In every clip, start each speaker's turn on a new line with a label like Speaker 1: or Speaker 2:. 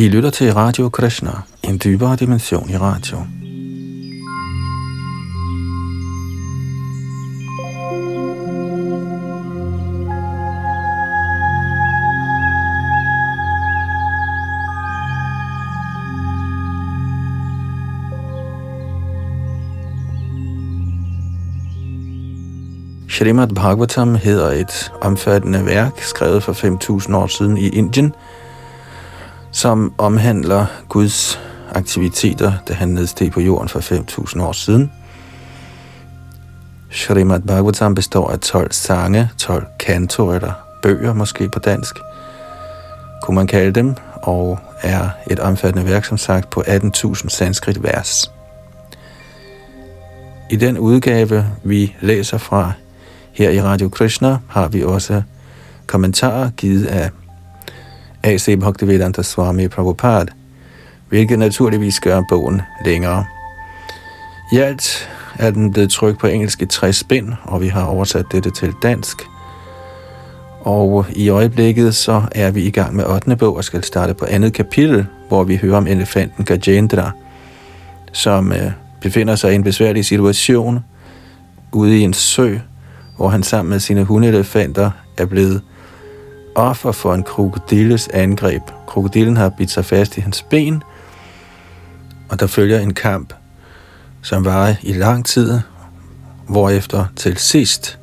Speaker 1: I lytter til Radio Krishna, en dybere dimension i radio. Srimad Bhagavatam hedder et omfattende værk, skrevet for 5.000 år siden i Indien, som omhandler Guds aktiviteter, da han nedsteg på jorden for 5.000 år siden. Srimad Bhagavatam består af 12 sange, 12 kanto eller bøger måske på dansk, kunne man kalde dem, og er et omfattende værk, som sagt, på 18.000 sanskrit vers. I den udgave, vi læser fra her i Radio Krishna, har vi også kommentarer givet af A.C. Bhaktivedanta Swami Prabhupada, hvilket naturligvis gør bogen længere. I alt er den blevet trykt på engelsk i tre spænd, og vi har oversat dette til dansk. Og i øjeblikket så er vi i gang med 8. bog og skal starte på andet kapitel, hvor vi hører om elefanten Gajendra, som øh, befinder sig i en besværlig situation ude i en sø, hvor han sammen med sine hundelefanter er blevet offer for en krokodilles angreb. Krokodillen har bidt sig fast i hans ben, og der følger en kamp, som varer i lang tid, hvorefter til sidst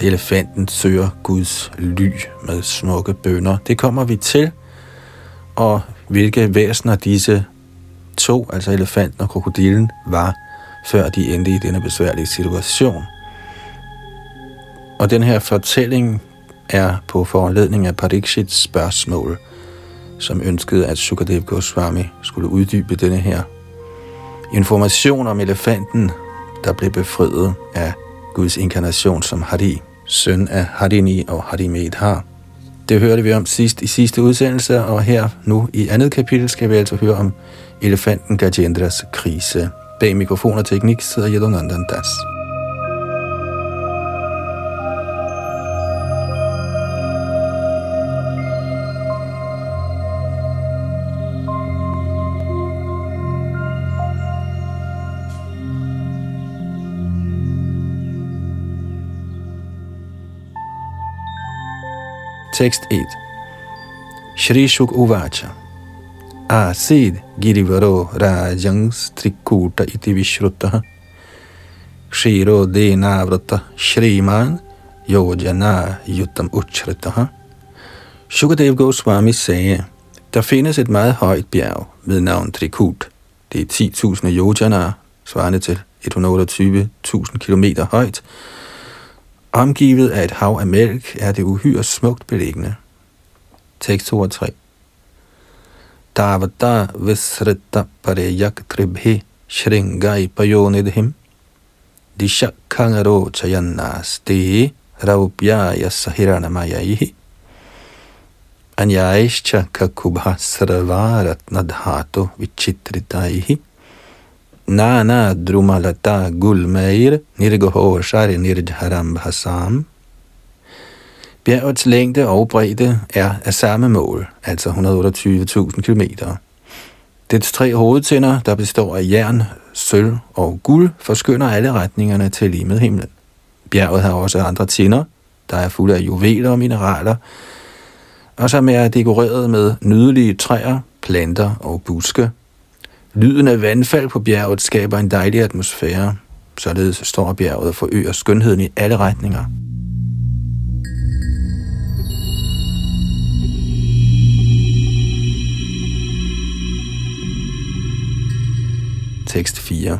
Speaker 1: elefanten søger Guds ly med smukke bønder. Det kommer vi til, og hvilke væsener disse to, altså elefanten og krokodillen, var, før de endte i denne besværlige situation. Og den her fortælling er på foranledning af Parikshits spørgsmål, som ønskede, at Sukadev Goswami skulle uddybe denne her information om elefanten, der blev befriet af Guds inkarnation som Hari, søn af Harini og har. Det hørte vi om sidst i sidste udsendelse, og her nu i andet kapitel skal vi altså høre om elefanten Gajendras krise. Bag mikrofon og teknik sidder Yadunandan Das. Tekst 1 Shri Shuk Uvacha Asid Girivaro Rajangs Trikuta iti Vishruta. Shiro Denavrata Shriman Yojana Yutam Uchrita. Shukadev Goswami sagde, der findes et meget højt bjerg ved navn Trikut. Det er 10.000 yojana, svarende til 128.000 km højt, Omgivet af et hav af mælk er det uhyre smukt beliggende. Tekst 2 og 3. Davata visrita pareyak tribhi shringai payonidhim dishakangaro chayannas te raupyaya sahiranamayayi anyaishcha kakubha sarvarat nadhato vichitritaihi Nana Drumalata Gulmeir Nirgohoshari Nirjharam Bhasam. Bjergets længde og bredde er af samme mål, altså 128.000 km. Dets tre hovedtænder, der består af jern, sølv og guld, forskynder alle retningerne til limet himlen. Bjerget har også andre tænder, der er fulde af juveler og mineraler, og som er dekoreret med nydelige træer, planter og buske, Lyden af vandfald på bjerget skaber en dejlig atmosfære. Således står bjerget og forøger skønheden i alle retninger. Tekst 4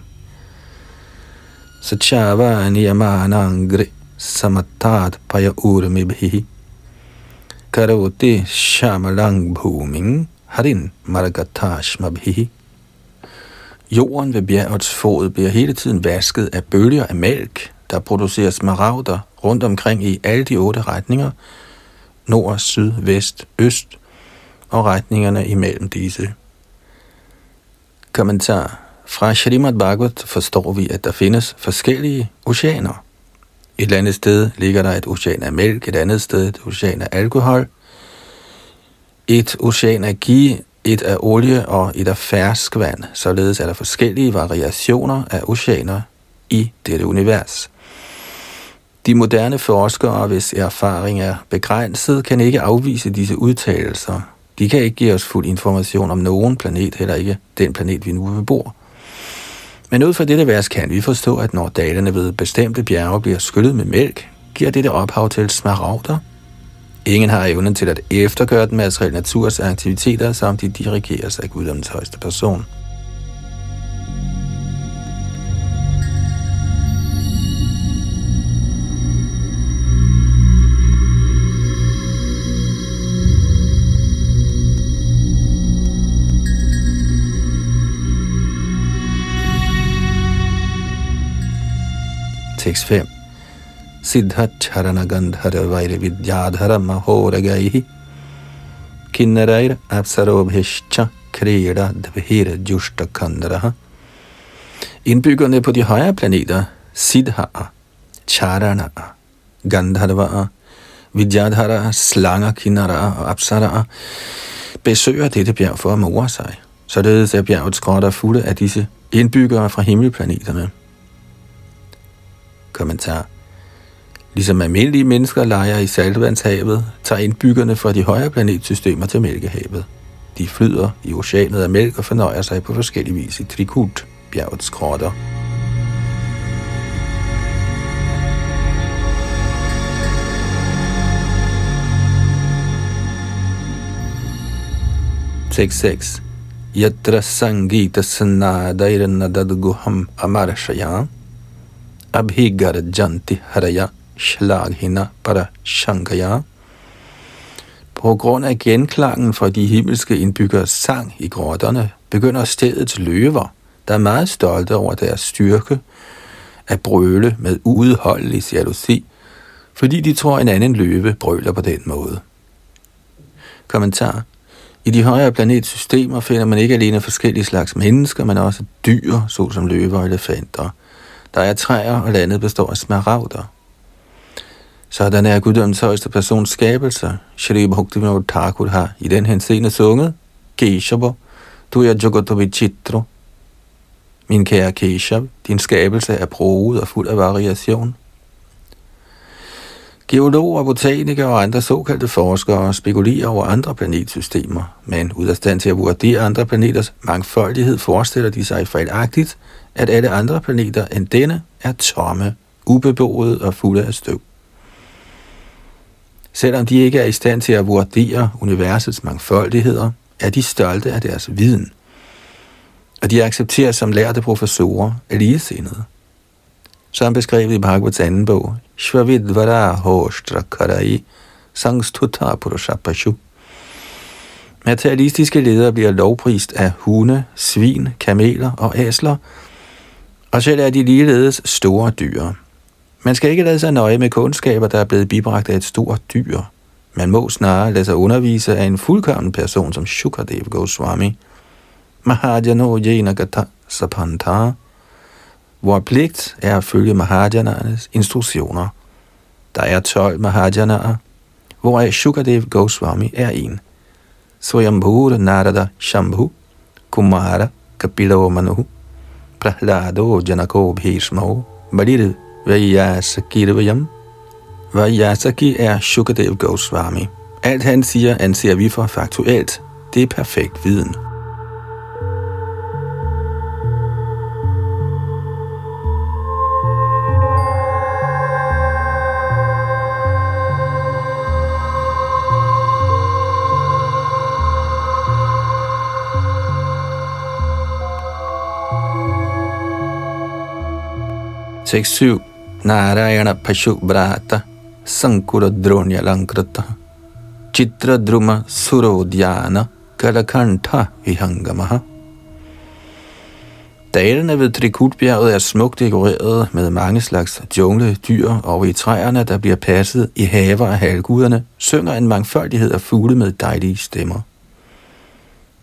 Speaker 1: Sachava niyamanangri samatat paya urmibhihi karoti shamalang bhuming harin margatashmabhihi Jorden ved bjergets fod bliver hele tiden vasket af bølger af mælk, der produceres smaragder rundt omkring i alle de otte retninger, nord, syd, vest, øst og retningerne imellem disse. Kommentar. Fra Shrimad Bhagavat forstår vi, at der findes forskellige oceaner. Et andet sted ligger der et ocean af mælk, et andet sted et ocean af alkohol, et ocean af ghee, et af olie og et af ferskvand, således er der forskellige variationer af oceaner i dette univers. De moderne forskere, hvis erfaring er begrænset, kan ikke afvise disse udtalelser. De kan ikke give os fuld information om nogen planet, heller ikke den planet, vi nu bebor. Men ud fra dette vers kan vi forstå, at når dalene ved bestemte bjerge bliver skyllet med mælk, giver dette ophav til smaragder. Ingen har evnen til at eftergøre den materielle naturs aktiviteter, samt de dirigeres af guddommens højeste person. Tekst 5 सिद्धक्षरणगन्धर वैर्विद्याधर महोरगैः किन्नरैरप्सरोभिश्च क्रीडद्भिर्जुष्टकन्दरः Indbyggerne på de højere planeter, Siddha'a, Charana'a, Gandharva'a, Vidyadhara'a, Slanga kinnara'a og apsara'a, besøger dette bjerg for at more sig. Således er bjerget skråt fulde af disse indbyggere fra himmelplaneterne. Kommentar Ligesom almindelige mennesker leger i saltvandshavet, tager indbyggerne fra de højere planetsystemer til Mælkehavet. De flyder i oceanet af mælk og fornøjer sig på forskellige vis i Trikut, bjergets grotter. Tekst 6. Yatra Sangita dadguham amarashaya Amarashayam Janti haraya shlaghina para shankaya. På grund af genklangen fra de himmelske indbyggers sang i grotterne, begynder stedets løver, der er meget stolte over deres styrke, at brøle med uudholdelig jalousi, fordi de tror, en anden løve brøler på den måde. Kommentar. I de højere planetsystemer finder man ikke alene forskellige slags mennesker, men også dyr, såsom løver og elefanter – der er træer, og landet består af smaragder. Sådan er guddommens højeste persons skabelse. Shri Bhaktivinoda Thakur har i den henseende sunget, Keshava, du er Jogotovichitro. Min kære Keshav, din skabelse er broet og fuld af variation. Geologer, botanikere og andre såkaldte forskere spekulerer over andre planetsystemer, men ud af stand til at vurdere andre planeters mangfoldighed forestiller de sig fejlagtigt, at alle andre planeter end denne er tomme, ubeboede og fulde af støv. Selvom de ikke er i stand til at vurdere universets mangfoldigheder, er de stolte af deres viden, og de accepteres som lærte professorer af ligesindede. Som beskrevet i Bhagavats anden bog, Shvavidvara Hoshtra Karai Sangstuta Purushapashu. Materialistiske ledere bliver lovprist af hunde, svin, kameler og æsler, og selv er de ligeledes store dyr. Man skal ikke lade sig nøje med kundskaber, der er blevet bibragt af et stort dyr. Man må snarere lade sig undervise af en fuldkommen person som Shukadev Goswami. Mahajano Yenagata Sapanta. Hvor pligt er at følge Mahajanaernes instruktioner. Der er 12 Mahajanaer, hvoraf Shukadev Goswami er en. Swayambhur Narada Shambhu Kumara Kapila Manu Prahlado Janako Bhishmo Badir Vayasakirvayam Vayasaki er Shukadev Goswami. Alt han siger, anser vi for faktuelt. Det er perfekt viden. Tekst 7. Narayana Pashu Brata Sankura Dronya Lankrata Chitra Druma Surodhyana Kalakanta Vihangamaha Dalene ved Trikutbjerget er smukt dekoreret med mange slags jungle dyr, og i træerne, der bliver passet i haver af halvguderne, synger en mangfoldighed af fugle med dejlige stemmer.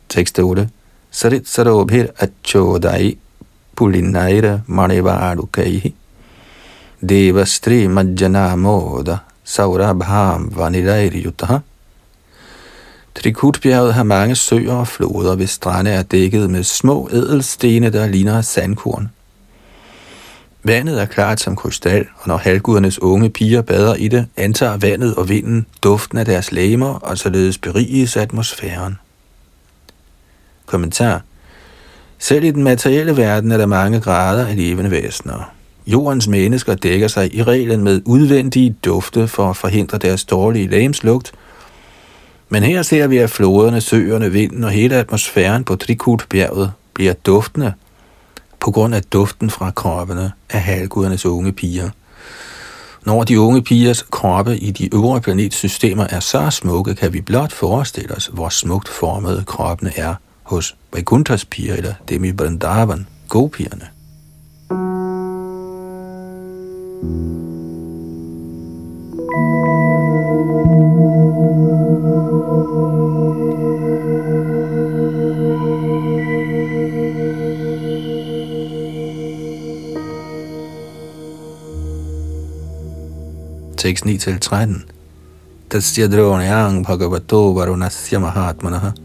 Speaker 1: Tekst 8. Sarit Sarobhir Achodai Pulinaira Manevadukaihi Devastri Majjana Moda Saurabham Vanidairiyutaha Trikutbjerget har mange søer og floder, hvis strande er dækket med små ædelstene, der ligner sandkorn. Vandet er klart som krystal, og når halvgudernes unge piger bader i det, antager vandet og vinden duften af deres læmer, og således beriges atmosfæren. Kommentar selv i den materielle verden er der mange grader af levende væsener. Jordens mennesker dækker sig i reglen med udvendige dufte for at forhindre deres dårlige lægemslugt, men her ser vi, at floderne, søerne, vinden og hele atmosfæren på Trikut-bjerget bliver duftende på grund af duften fra kroppene af halvgudernes unge piger. Når de unge pigers kroppe i de øvre planetsystemer er så smukke, kan vi blot forestille os, hvor smukt formede kroppene er hos Vaikuntras piger eller Demi Vrindavan, gopigerne. Tekst 9-13. Tasya dronayang bhagavato varunasya mahatmanah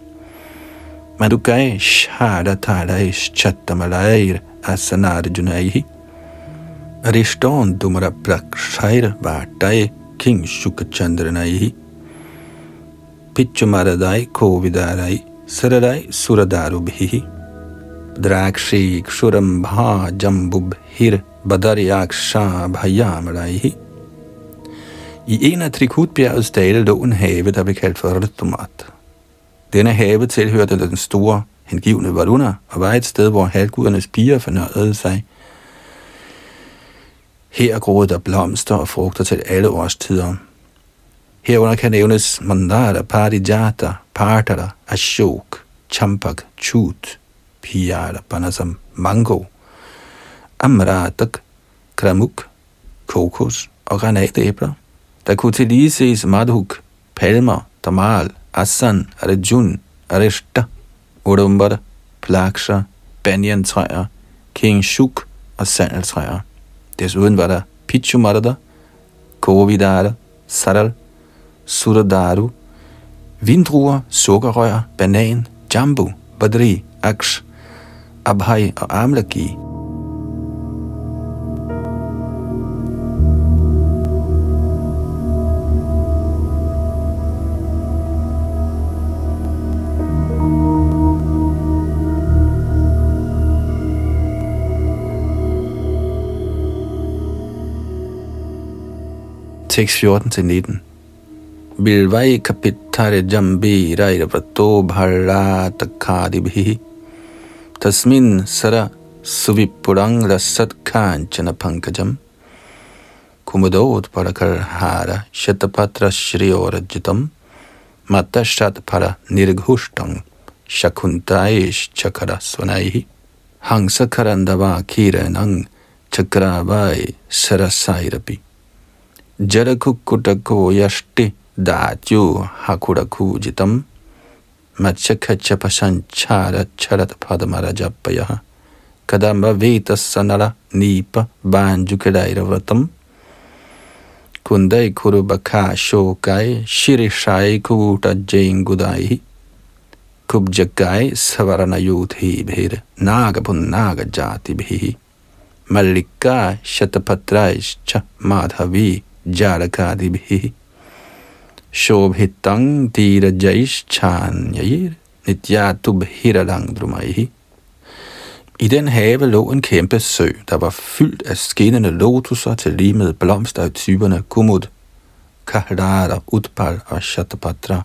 Speaker 1: Madhukesh Haratharaesh Chattamalair Asanarjunaihi Ariston Dumra Prakshair Vatae King Shukachandranaihi Pichumaradai Kovidarai Sararai Suradarubhihi Drakshi Kshurambha Jambubhir Badaryaksha Bhayamraihi I en af Trikutbjergets dale lå en have, der blev kaldt for Rtumat. Denne have tilhørte den store hengivne Varuna og var et sted, hvor halvgudernes piger fornøjede sig. Her groede der blomster og frugter til alle årstider. Herunder kan nævnes Mandara, Parijata, Partara, Ashok, Champak, Chut, Piyara, Panasam, Mango, Amratak, Kramuk, kokos og granatæbler. Der kunne til lige ses madhuk, palmer, damal, asan, arjun, arishta, Udumbara, plaksha, banyantræer, king shuk og sandeltræer. Desuden var der pichumarada, kovidara, saral, suradaru, vindruer, sukkerrør, banan, jambu, badri, aksh, abhai og amlaki. 6.14-19. बिल्वैकपित्थरजम्बीरैरवतोभर्रातखादिभिः तस्मिन् सर सुविपुरङ्गसत्खाञ्चनपङ्कजम् कुमुदोत्परकर्हार शतपत्रश्रियोरर्जितं मतषत्फलनिर्घुष्टं शकुन्तायैश्चकरस्वनैः हंसखरन्दवाकीरणं चक्रावाय सरसायरपि rasat kanchana pankajam kumudot hara yashti dātyu hakurakujitam Machakacha pasanchara charat padamarajapayaha Kadamba veta sanala nipa banjukadaira vratam Kundai kurubaka shokai shirishai kuta jengudai Kubjakai savarana yuthi bhir nagapun naga jati bhi Mallika shatapatraischa madhavi jarakadibhi shobhitang dirajaishchanyayir nityatubhiralang I den have lå en kæmpe sø, der var fyldt af skinnende lotuser til lige med blomster af typerne Kumud, Kahrara, Utpal og Shatapatra,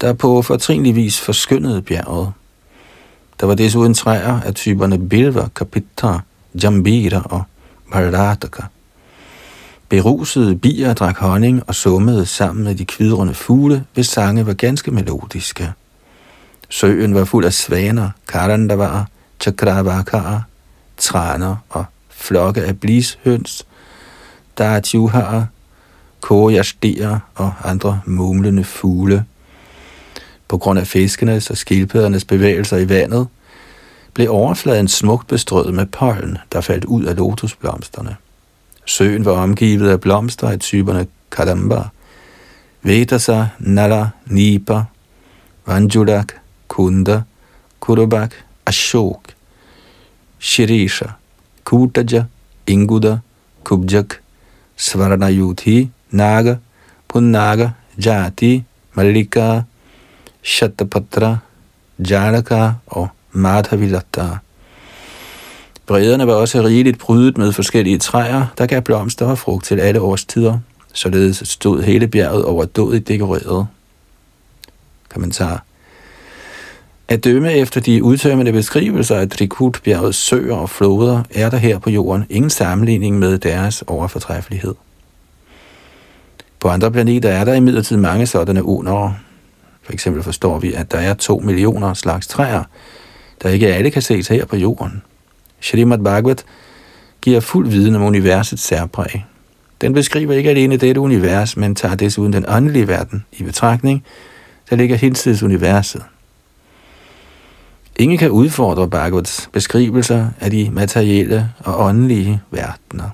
Speaker 1: der på fortrinlig vis forskyndede bjerget. Der var desuden træer af typerne Bilva, Kapitra, Jambira og Bharataka. Berusede bier drak honning og summede sammen med de kvidrende fugle, hvis sange var ganske melodiske. Søen var fuld af svaner, karandavarer, chakravakar, træner og flokke af blishøns, dartjuharer, kojastier og andre mumlende fugle. På grund af fiskenes og skildpaddernes bevægelser i vandet, blev overfladen smukt bestrøget med pollen, der faldt ud af lotusblomsterne. Søen var omgivet af blomster af typerne kadamba, Vedasa, Nala, Nipa, Vanjulak, Kunda, Kurubak, Ashok, Shirisha, Kutaja, Inguda, Kubjak, Svarnayuthi, Naga, Punnaga, Jati, Malika, Shatapatra, Janaka og Madhavilatta. Brederne var også rigeligt prydet med forskellige træer, der gav blomster og frugt til alle årstider. Således stod hele bjerget overdådigt dekoreret. Kommentar. At dømme efter de udtømmende beskrivelser af Trikut-bjergets søer og floder, er der her på jorden ingen sammenligning med deres overfortræffelighed. På andre planeter er der imidlertid mange sådanne under. For eksempel forstår vi, at der er to millioner slags træer, der ikke alle kan ses her på jorden. Srimad Bhagavat giver fuld viden om universets særpræg. Den beskriver ikke alene dette univers, men tager desuden den åndelige verden i betragtning, der ligger hinsides universet. Ingen kan udfordre Bhagavats beskrivelser af de materielle og åndelige verdener.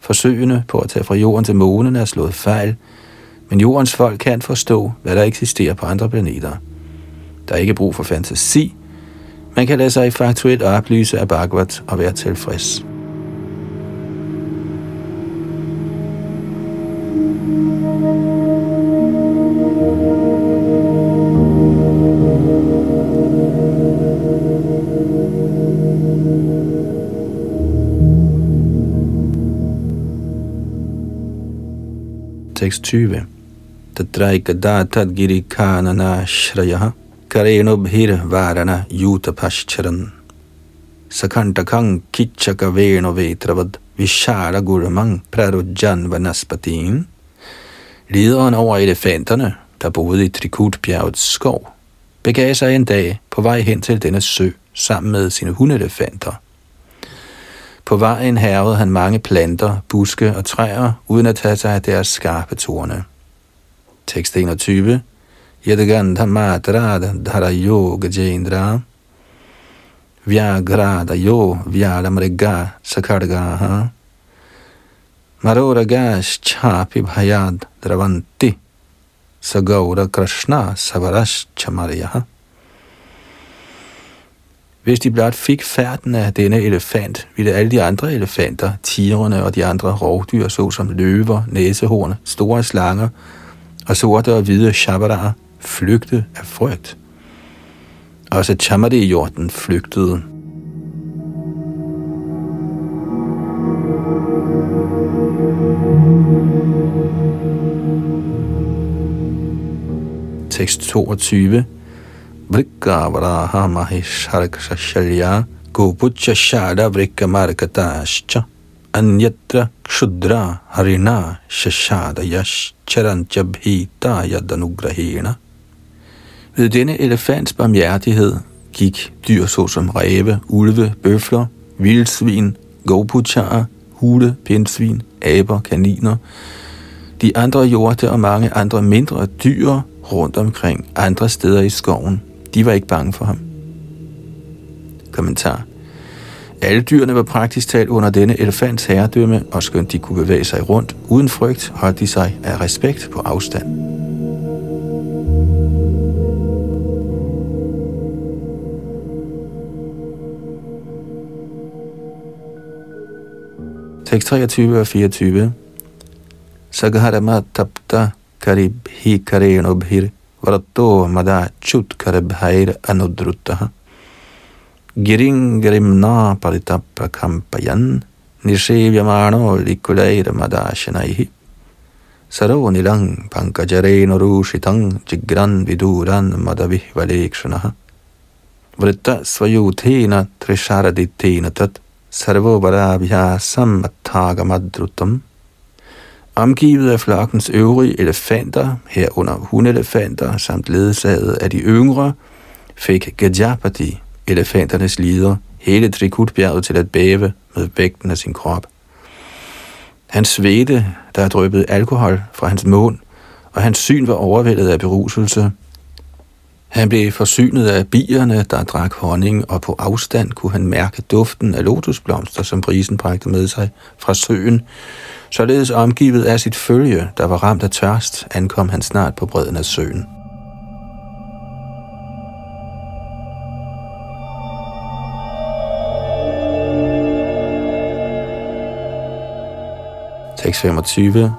Speaker 1: Forsøgene på at tage fra jorden til månen er slået fejl, men jordens folk kan forstå, hvad der eksisterer på andre planeter. Der er ikke brug for fantasi. Man kan lade sig faktuelt oplyse af Bhagavat og være tilfreds. Tekst 20. Tatraikada tadgiri kanana shrayaha karenubhir varana yutapashcharan sakantakang kichaka veno vetravad vishara gurumang prarujjan vanaspatin Lederen over elefanterne, der boede i Trikutbjergets skov, begav sig en dag på vej hen til denne sø sammen med sine hundelefanter – på vejen hervede han mange planter, buske og træer, uden at tage sig af deres skarpe torne. Tekst 21. Yadagandha matrada dhara yoga jendra Vyagrada yo vyalamriga sakargaha Maroragas chapi bhayad dravanti Sagaura krishna savarash chamaryaha hvis de blot fik færden af denne elefant, ville alle de andre elefanter, tigerne og de andre rovdyr, såsom løver, næsehorn, store slanger og sorte og hvide shabaraer, flygte af frygt. Også chamade-jorden flygtede. Tekst 22 Vrikkavaraha Mahesharakshashalya Gopucha Shada Vrikkamarkatascha Anyatra Kshudra Harina Shashadayash Charantya Bhita Yadanugrahena ved denne elefants barmhjertighed gik dyr såsom ræve, ulve, bøfler, vildsvin, gopucharer, hule, pindsvin, aber, kaniner, de andre hjorte og mange andre mindre dyr rundt omkring andre steder i skoven. De var ikke bange for ham. Kommentar. Alle dyrene var praktisk talt under denne elefants herredømme, og skønt de kunne bevæge sig rundt uden frygt, holdt de sig af respekt på afstand. Tekst 23 og 24. Saghara tapta karib hi karenobhir vrato mada chutkar bhair anudrutaha. Giring grimna paritapprakampayan nishevyamano likulair madashanaihi. Saro nilang pankajareno rushitang jigran viduran madavih valekshanaha. Vritta svayuthena trisharadittena tat sarvo varabhyasam. Omgivet af flokkens øvrige elefanter, herunder hundelefanter, samt ledsaget af de yngre, fik Gajapati, elefanternes lider, hele Trikutbjerget til at bæve med vægten af sin krop. Han svedte, der drøbet alkohol fra hans mund, og hans syn var overvældet af beruselse. Han blev forsynet af bierne, der drak honning, og på afstand kunne han mærke duften af lotusblomster, som brisen bragte med sig fra søen. Således omgivet af sit følge, der var ramt af tørst, ankom han snart på bredden af søen. Tekst 25.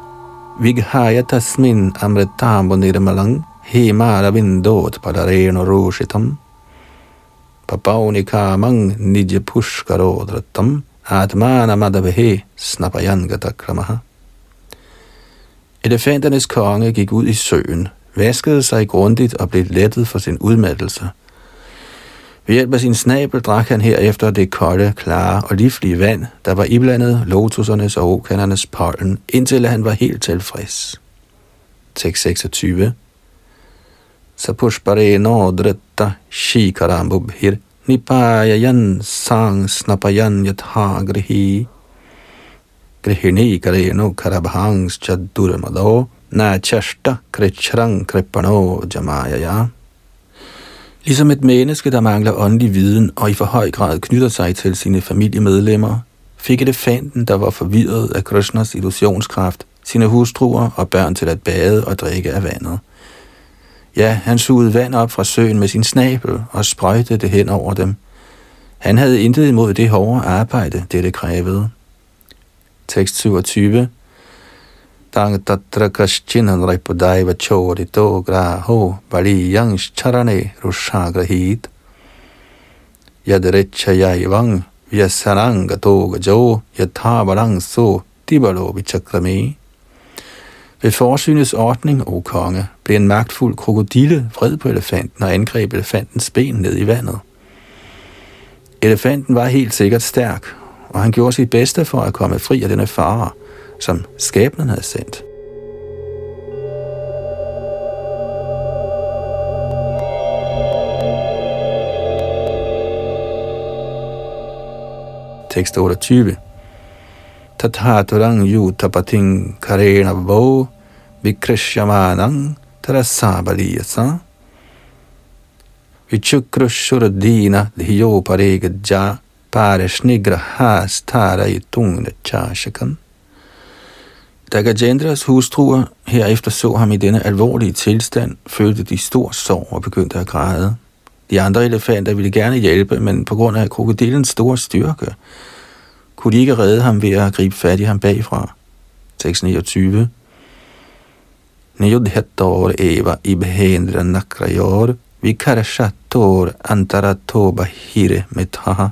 Speaker 1: Vighaya tasmin amritambo nirmalang hemara vindot padareno roshitam papauni kamang nidya pushkarodratam atmana madabhe gatakramaha. Elefanternes konge gik ud i søen, vaskede sig grundigt og blev lettet for sin udmattelse – ved hjælp af sin snabel drak han herefter det kolde, klare og livlige vand, der var iblandet lotusernes og okanernes pollen, indtil han var helt tilfreds. Tekst 26 Sapushpare nodretta shikarambubhir nipayayan sang snapayan yatha grihi. Grihini kareno karabhangs chadurmado na chashta krichrang kripano jamayaya Ligesom et menneske, der mangler åndelig viden og i for høj grad knytter sig til sine familiemedlemmer, fik elefanten, der var forvirret af Krishnas illusionskraft, sine hustruer og børn til at bade og drikke af vandet. Ja, han sugede vand op fra søen med sin snabel og sprøjtede det hen over dem. Han havde intet imod det hårde arbejde, det krævede. Tekst 27 Dang tatra kaschinhan raipadaiva ho graho baliyang charane rushagrahit yadrechayayvang vyasarangato gajo yathabarang so tibalo vichakrami. Ved forsynets ordning, o konge, blev en magtfuld krokodille vred på elefanten og angreb elefantens ben ned i vandet. Elefanten var helt sikkert stærk, og han gjorde sit bedste for at komme fri af denne fare – som skæbnen havde sendt. Tekst 28. Tathaturang yutapating karena vo vikrishyamanang tarasabaliyasa vichukrushurdina dhiyoparegadja parashnigrahas tarayitung chashakan. da Gajendras hustruer herefter så ham i denne alvorlige tilstand, følte de stor sorg og begyndte at græde. De andre elefanter ville gerne hjælpe, men på grund af krokodillens store styrke, kunne de ikke redde ham ved at gribe fat i ham bagfra. Tekst 29. Niyudhator eva ibhendra nakrayor vikarashator antaratoba hire metaha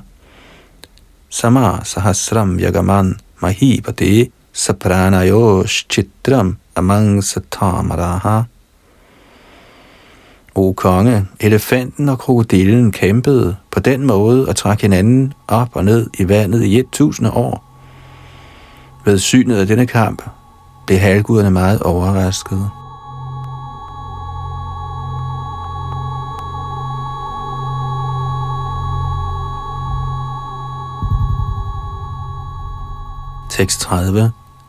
Speaker 1: sama sahasram yagaman mahipate sapranayo chitram amang satamaraha. O konge, elefanten og krokodillen kæmpede på den måde og trak hinanden op og ned i vandet i et tusinde år. Ved synet af denne kamp blev halvguderne meget overraskede. Tekst 30.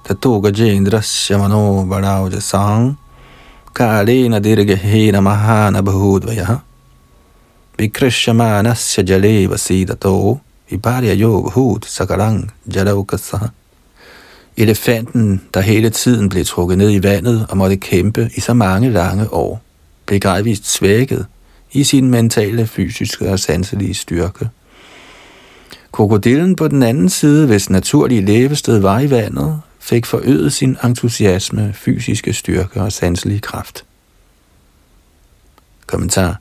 Speaker 1: Da Tatoga Jindra Shamano Varauja Sang कालेन दीर्घहेन महानभूद्वयः विकृष्यमानस्य जले वसीदतो viparyayo bhut sakarang jalaukasa. Elefanten, der hele tiden blev trukket ned i vandet og måtte kæmpe i så mange lange år, blev gradvist svækket i sin mentale, fysiske og sanselige styrke. Krokodillen på den anden side, hvis naturlige levested var i vandet, fik forøget sin entusiasme, fysiske styrke og sanselige kraft. Kommentar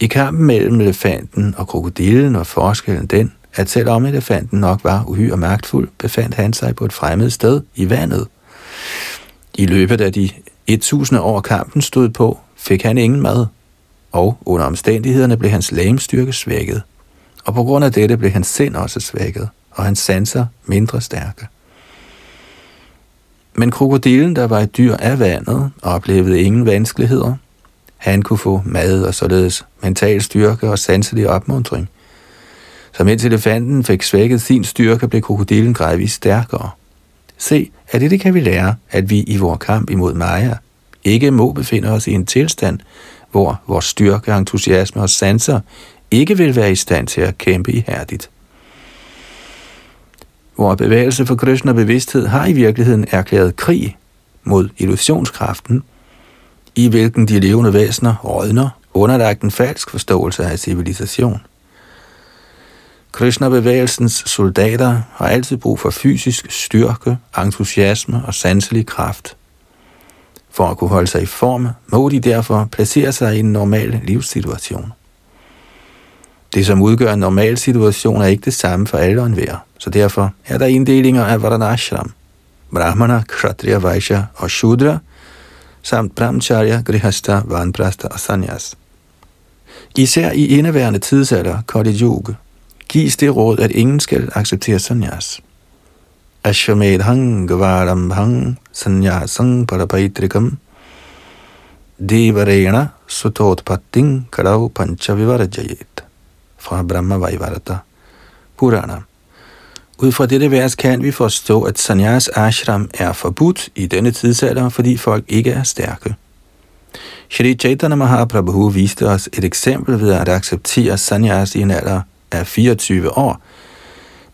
Speaker 1: I kampen mellem elefanten og krokodillen var forskellen den, at selvom elefanten nok var uhyre magtfuld, befandt han sig på et fremmed sted i vandet. I løbet af de 1000 år kampen stod på, fik han ingen mad, og under omstændighederne blev hans lægemstyrke svækket. Og på grund af dette blev hans sind også svækket, og hans sanser mindre stærke. Men krokodilen, der var et dyr af vandet, oplevede ingen vanskeligheder. Han kunne få mad og således mental styrke og sanselig opmuntring. Så mens elefanten fik svækket sin styrke, blev krokodilen gradvist stærkere. Se, at det, det kan vi lære, at vi i vores kamp imod Maja ikke må befinde os i en tilstand, hvor vores styrke, entusiasme og sanser ikke vil være i stand til at kæmpe ihærdigt hvor bevægelse for Krishna bevidsthed har i virkeligheden erklæret krig mod illusionskraften, i hvilken de levende væsener rådner, underlagt en falsk forståelse af civilisation. Krishna-bevægelsens soldater har altid brug for fysisk styrke, entusiasme og sanselig kraft. For at kunne holde sig i form, må de derfor placere sig i en normal livssituation. Det, som udgør en normal situation, er ikke det samme for alle og enhver, så derfor er der inddelinger af Varanashram, Brahmana, Kshatriya, Vaishya og Shudra, samt Brahmacharya, Grihastha, Vanprastha og Sanyas. Især i indeværende tidsalder, Kali Yuga, gives det råd, at ingen skal acceptere sanyas. Ashwamedhang gvarambhang sanyasang parapaitrikam devarena sutotpatting Karau panchavivarajayet fra Brahma Vaivarata Purana. Ud fra dette vers kan vi forstå, at sanyas ashram er forbudt i denne tidsalder, fordi folk ikke er stærke. Shri Chaitanya Mahaprabhu viste os et eksempel ved at acceptere sanyas i en alder af 24 år,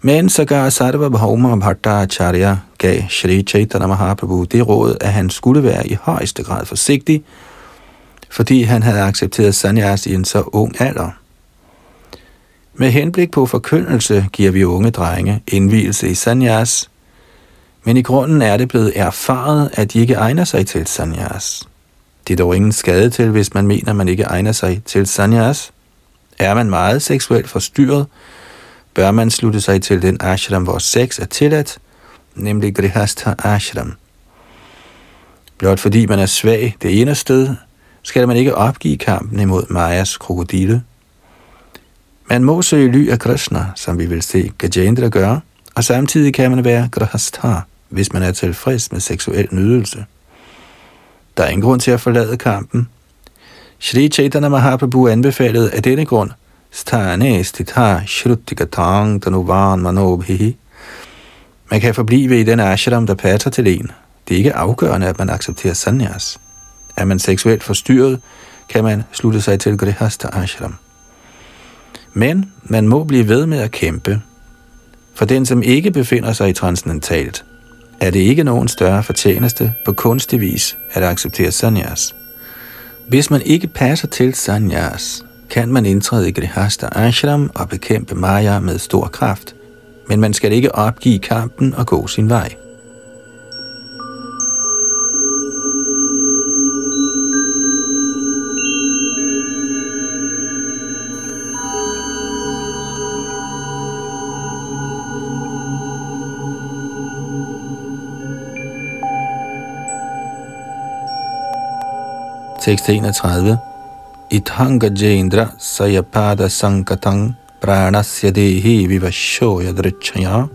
Speaker 1: men sågar Sarva Bhauma Bhattacharya gav Shri Chaitanya Mahaprabhu det råd, at han skulle være i højeste grad forsigtig, fordi han havde accepteret sanyas i en så ung alder. Med henblik på forkyndelse giver vi unge drenge indvielse i sanyas, men i grunden er det blevet erfaret, at de ikke egner sig til sanyas. Det er dog ingen skade til, hvis man mener, man ikke egner sig til sanyas. Er man meget seksuelt forstyrret, bør man slutte sig til den ashram, hvor sex er tilladt, nemlig Grihastha Ashram. Blot fordi man er svag det ene sted, skal man ikke opgive kampen imod Majas krokodille. Man må søge ly af Krishna, som vi vil se Gajendra gøre, og samtidig kan man være grahastha, hvis man er tilfreds med seksuel nydelse. Der er ingen grund til at forlade kampen, Shri Chaitanya Mahaprabhu anbefalede af denne grund, Stane stitha shrutigatang danuvan manobhihi. Man kan forblive i den ashram, der passer til en. Det er ikke afgørende, at man accepterer sanyas. Er man seksuelt forstyrret, kan man slutte sig til Grihastha ashram. Men man må blive ved med at kæmpe. For den, som ikke befinder sig i transcendentalt, er det ikke nogen større fortjeneste på kunstig vis at acceptere sanyas. Hvis man ikke passer til sanyas, kan man indtræde i Grihasta Ashram og bekæmpe Maya med stor kraft. Men man skal ikke opgive kampen og gå sin vej. Tekst 31. Ithanga jendra sayapada sankatang pranasya dehi Vivashoya Drichaya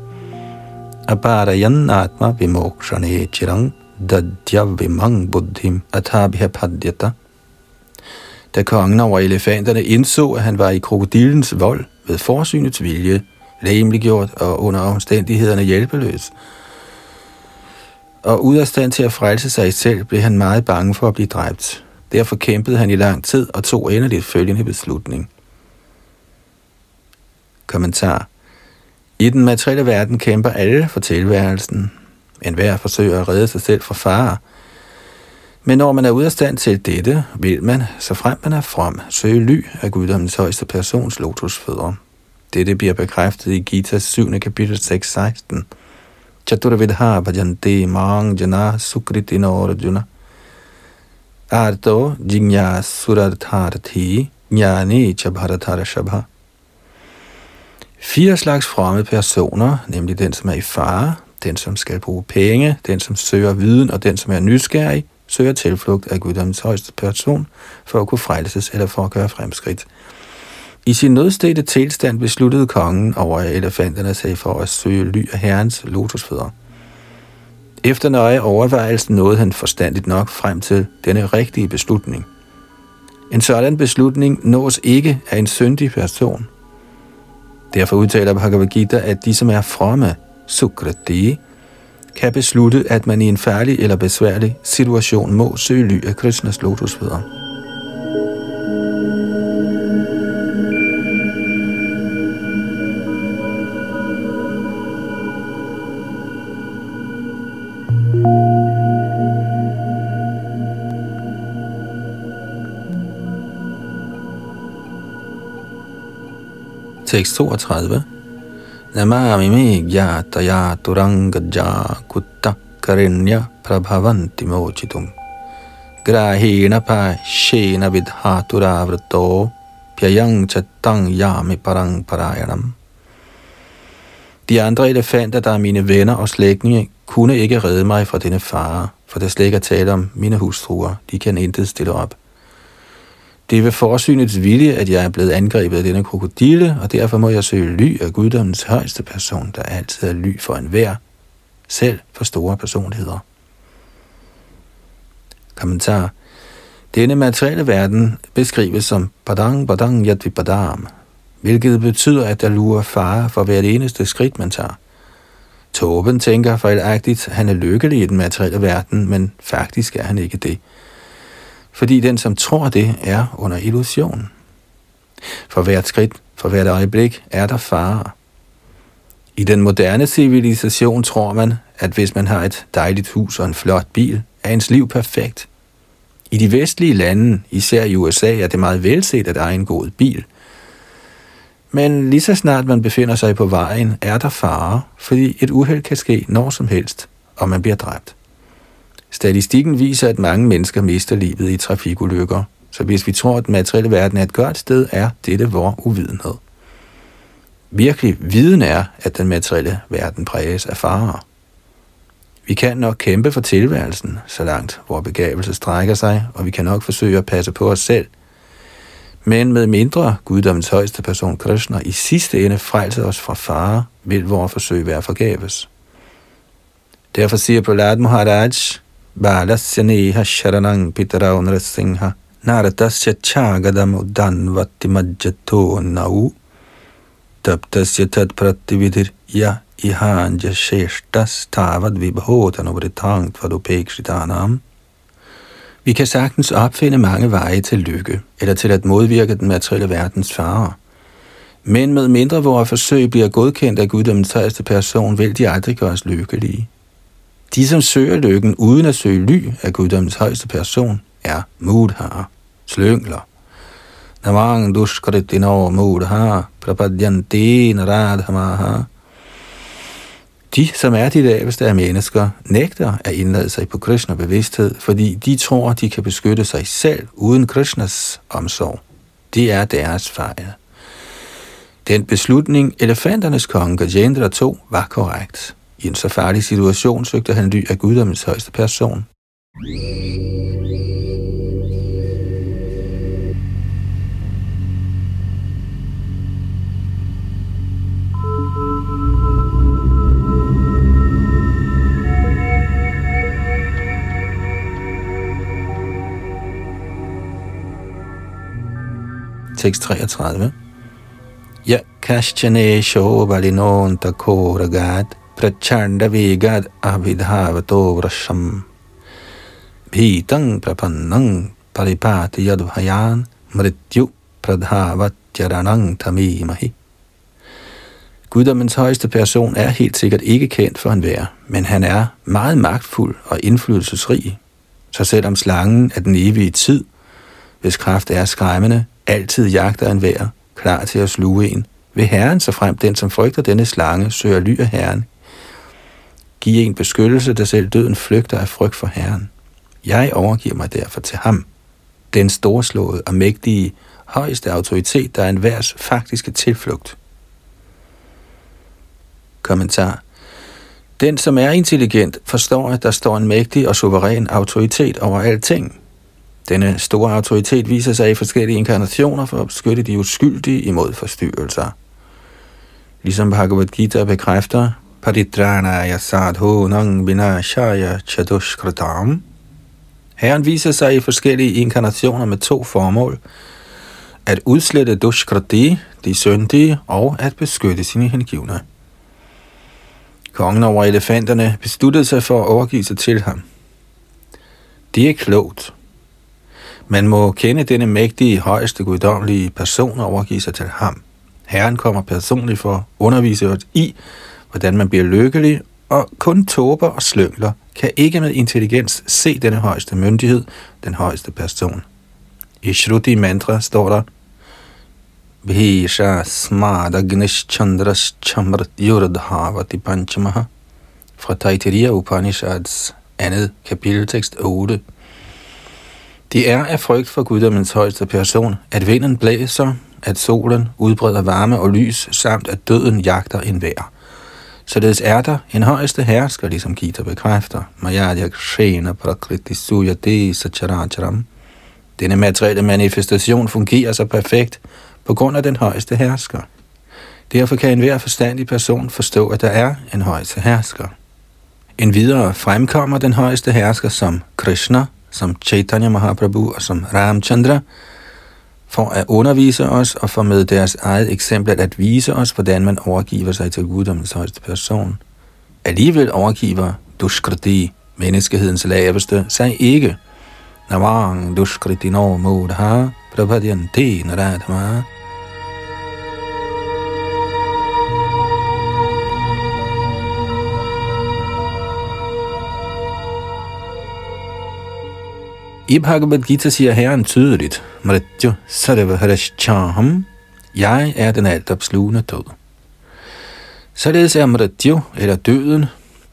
Speaker 1: aparayan atma vimokshane chirang dadya vimang buddhim athabhyapadyata. Da kongen over elefanterne indså, at han var i krokodillens vold ved forsynets vilje, læmeliggjort og under omstændighederne hjælpeløs, og ud af stand til at frelse sig selv, blev han meget bange for at blive dræbt. Derfor kæmpede han i lang tid og tog endeligt følgende beslutning. Kommentar. I den materielle verden kæmper alle for tilværelsen. En hver forsøger at redde sig selv fra fare. Men når man er ude af stand til dette, vil man, så frem man er from, søge ly af guddommens højeste persons lotusfødder. Dette bliver bekræftet i Gita 7. kapitel 6.16. Chaturvidha bhajante mang jana sukritinor arjuna Arto Jinya Surartharthi Jnani Chabharatarashabha. Fire slags fromme personer, nemlig den, som er i fare, den, som skal bruge penge, den, som søger viden, og den, som er nysgerrig, søger tilflugt af guddommens højeste person for at kunne frelses eller for at gøre fremskridt. I sin nødstede tilstand besluttede kongen over elefanterne sig for at søge ly af herrens lotusfødder. Efter nøje overvejelse nåede han forstandigt nok frem til denne rigtige beslutning. En sådan beslutning nås ikke af en syndig person. Derfor udtaler Bhagavad Gita, at de, som er fromme, sukrati, kan beslutte, at man i en færdig eller besværlig situation må søge ly af Krishnas lotusfødder. Tekst 32. Namami me gyataya turangaja kutta karinya prabhavanti mochitum. Grahina pa shena vidhatura vrato pyayang chattang yami parang parayanam. De andre elefanter, der er mine venner og slægtninge, kunne ikke redde mig fra denne fare, for der slet ikke at tale om mine hustruer. De kan intet stille op. Det er ved forsynets vilje, at jeg er blevet angrebet af denne krokodille, og derfor må jeg søge ly af guddommens højeste person, der altid er ly for enhver, selv for store personligheder. Kommentar. Denne materielle verden beskrives som badang badang yadvi badam, hvilket betyder, at der lurer fare for hvert eneste skridt, man tager. Tåben tænker fejlagtigt, at han er lykkelig i den materielle verden, men faktisk er han ikke det fordi den, som tror det, er under illusion. For hvert skridt, for hvert øjeblik, er der fare. I den moderne civilisation tror man, at hvis man har et dejligt hus og en flot bil, er ens liv perfekt. I de vestlige lande, især i USA, er det meget velset at eje en god bil. Men lige så snart man befinder sig på vejen, er der fare, fordi et uheld kan ske når som helst, og man bliver dræbt. Statistikken viser, at mange mennesker mister livet i trafikulykker, så hvis vi tror, at den materielle verden er et godt sted, er dette vor uvidenhed. Virkelig viden er, at den materielle verden præges af farer. Vi kan nok kæmpe for tilværelsen, så langt hvor begavelse strækker sig, og vi kan nok forsøge at passe på os selv. Men med mindre guddommens højeste person Krishna i sidste ende frelser os fra fare, vil vores forsøg være forgæves. Derfor siger Prahlad Maharaj, बालस्य नेह शरणं पितरौ नरसिंह नारदस्य छागदमुदन्वतिमज्जतो नौ तप्तस्य तत्प्रतिविधिर्य ihanjasheshtashtavad tvadupekshritanam. Vi kan sagtens opfinde mange veje til lykke, eller til at modvirke den materielle verdens farer. Men med mindre vores forsøg bliver godkendt af guddommens højeste person, vil de aldrig gøre os lykkelige. De, som søger lykken uden at søge ly af guddommens højeste person, er mudhar, slyngler. Namang dushkritino mudhar, prapadyanti naradhamaha. De, som er de laveste af mennesker, nægter at indlade sig på Krishna bevidsthed, fordi de tror, de kan beskytte sig selv uden Krishnas omsorg. Det er deres fejl. Den beslutning, elefanternes konge Gajendra tog, var korrekt. I en så farlig situation søgte han ly af guddommens højeste person. Tekst 33. Ja kashchane shobalino takoragat प्रचण्डवेगद् अभिधावतो वृषम् भीतं प्रपन्नं परिपाति यद्भयान् मृत्यु pradhavatyaranang tamimahi. Guddommens højeste person er helt sikkert ikke kendt for enhver, men han er meget magtfuld og indflydelsesrig. Så selvom slangen er den evige tid, hvis kraft er skræmmende, altid jagter enhver, klar til at sluge en, vil Herren, så frem den, som frygter denne slange, søger ly af Herren, give en beskyttelse, der selv døden flygter af frygt for Herren. Jeg overgiver mig derfor til ham, den storslåede og mægtige, højeste autoritet, der er en værs faktiske tilflugt. Kommentar. Den, som er intelligent, forstår, at der står en mægtig og suveræn autoritet over alting. Denne store autoritet viser sig i forskellige inkarnationer for at beskytte de uskyldige imod forstyrrelser. Ligesom Bhagavad Gita bekræfter, Paritranaya sadhunang vinashaya chadushkratam. Herren viser sig i forskellige inkarnationer med to formål. At udslette Dushkrati, de syndige, og at beskytte sine hengivne. Kongen over elefanterne besluttede sig for at overgive sig til ham. Det er klogt. Man må kende denne mægtige, højeste guddommelige person og overgive sig til ham. Herren kommer personligt for at undervise os i, hvordan man bliver lykkelig, og kun tåber og slyngler kan ikke med intelligens se denne højeste myndighed, den højeste person. I Shruti mantra står der, Bhisha smada chandras chamrat yurdhavati panchamaha fra Taittiriya Upanishads andet kapitel tekst 8. Det er af frygt for guddommens højeste person, at vinden blæser, at solen udbreder varme og lys, samt at døden jagter en vær. Således er der en højeste hersker, ligesom Gita bekræfter. Mayadya Kshena Prakriti Suyate Sacharacharam. Denne materielle manifestation fungerer så perfekt på grund af den højeste hersker. Derfor kan enhver forstandig person forstå, at der er en højeste hersker. En videre fremkommer den højeste hersker som Krishna, som Chaitanya Mahaprabhu og som Ramchandra, for at undervise os og for med deres eget eksempel at vise os, hvordan man overgiver sig til guddommens højeste person. Alligevel overgiver Dushkriti, menneskehedens laveste, sig ikke. Navang Dushkriti no mudha prabhadyanti naradhama. I Bhagavad Gita siger Herren tydeligt, Mrityu Sarvaharashchaham, jeg er den alt opslugende død. Således er Mrityu, eller døden,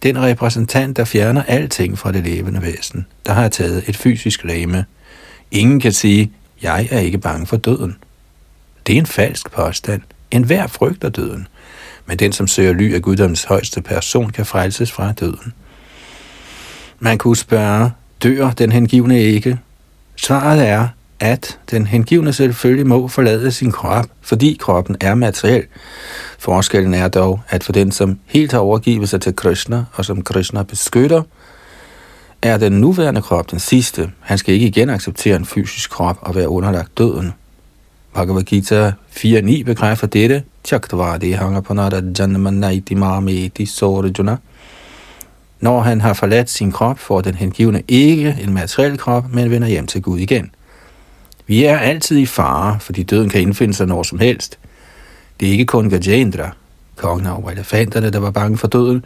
Speaker 1: den repræsentant, der fjerner alting fra det levende væsen, der har taget et fysisk lame. Ingen kan sige, jeg er ikke bange for døden. Det er en falsk påstand. En hver frygter døden. Men den, som søger ly af guddoms højeste person, kan frelses fra døden. Man kunne spørge, dør den hengivne ikke? Svaret er, at den hengivne selvfølgelig må forlade sin krop, fordi kroppen er materiel. Forskellen er dog, at for den, som helt har overgivet sig til Krishna, og som Krishna beskytter, er den nuværende krop den sidste. Han skal ikke igen acceptere en fysisk krop og være underlagt døden. Bhagavad Gita 4.9 bekræfter dette. Chaktavadi hanger på nada janmanaiti mameti sorjuna. Når han har forladt sin krop, får den hengivne ikke en materiel krop, men vender hjem til Gud igen. Vi er altid i fare, fordi døden kan indfinde sig når som helst. Det er ikke kun Gajendra, kongen over elefanterne, der var bange for døden.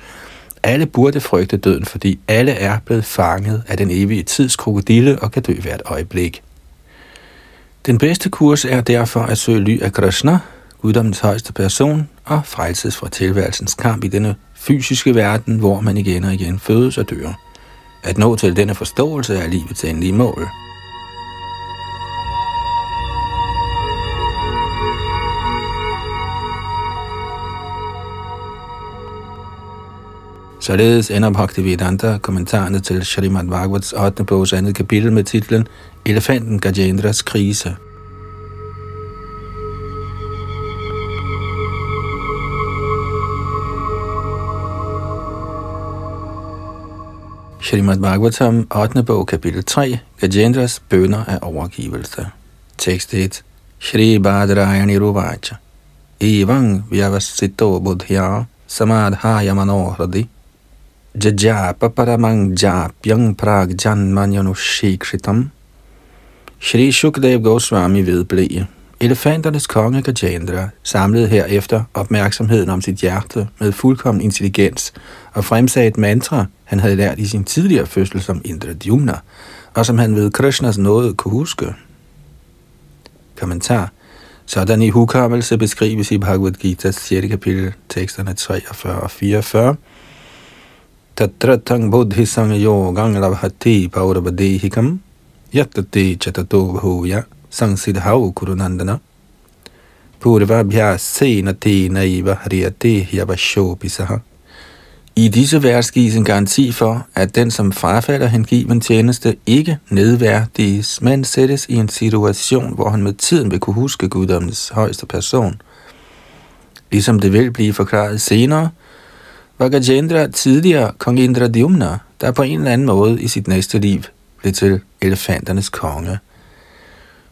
Speaker 1: Alle burde frygte døden, fordi alle er blevet fanget af den evige tids krokodille og kan dø hvert øjeblik. Den bedste kurs er derfor at søge ly af Krishna, guddommens højeste person, og frelses fra tilværelsens kamp i denne fysiske verden, hvor man igen og igen fødes og dør. At nå til denne forståelse er livets endelige mål. Således ender Bhaktivedanta kommentarerne til Srimad Bhagavats 8. bogs andet kapitel med titlen Elefanten Gajendras krise. Shrimad Bhagavatam, 8. bog, kapitel 3, Gajendras bønder af overgivelse. Tekst 1. Shri Badrayani Ruvacha. Evang vyavasito buddhya samadhaya manohradi. Jajapa paramang japyang prag janmanyanu shikritam. Shri Shukdev Goswami vedblev. Elefanternes konge Gajendra samlede herefter opmærksomheden om sit hjerte med fuldkommen intelligens og fremsagde et mantra, han havde lært i sin tidligere fødsel som Indradyumna, og som han ved Krishnas nåde kunne huske. Kommentar. Sådan i hukommelse beskrives i Bhagavad Gita 6. kapitel, teksterne 43 og 44. Tatratang buddhi sang yogang lavhati paurabadehikam yatate chatato bhuya sangsidhau kurunandana purvabhyasena te naiva hriyate yavashopisaha i disse vers gives en garanti for, at den, som frafalder hengiven tjeneste, ikke nedværdiges, men sættes i en situation, hvor han med tiden vil kunne huske guddommens højeste person. Ligesom det vil blive forklaret senere, var Gajendra tidligere kong Indra Dyumna, der på en eller anden måde i sit næste liv blev til elefanternes konge.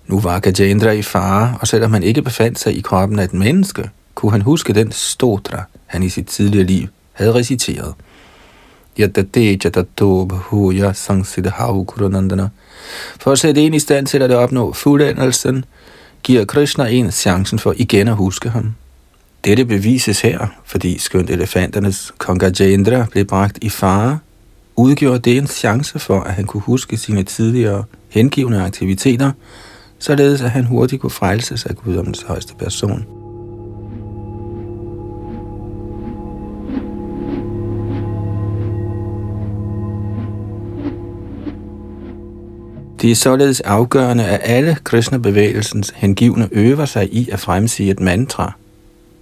Speaker 1: Nu var Gajendra i fare, og selvom han ikke befandt sig i kroppen af et menneske, kunne han huske den stotra, han i sit tidligere liv havde reciteret. For at sætte en i stand til at opnå fuldendelsen, giver Krishna en chancen for igen at huske ham. Dette bevises her, fordi skønt elefanternes kong Gajendra blev bragt i fare, udgjorde det en chance for, at han kunne huske sine tidligere hengivende aktiviteter, således at han hurtigt kunne frelses af guddommens højeste person. Det er således afgørende, at alle Krishna-bevægelsens hengivne øver sig i at fremsige et mantra.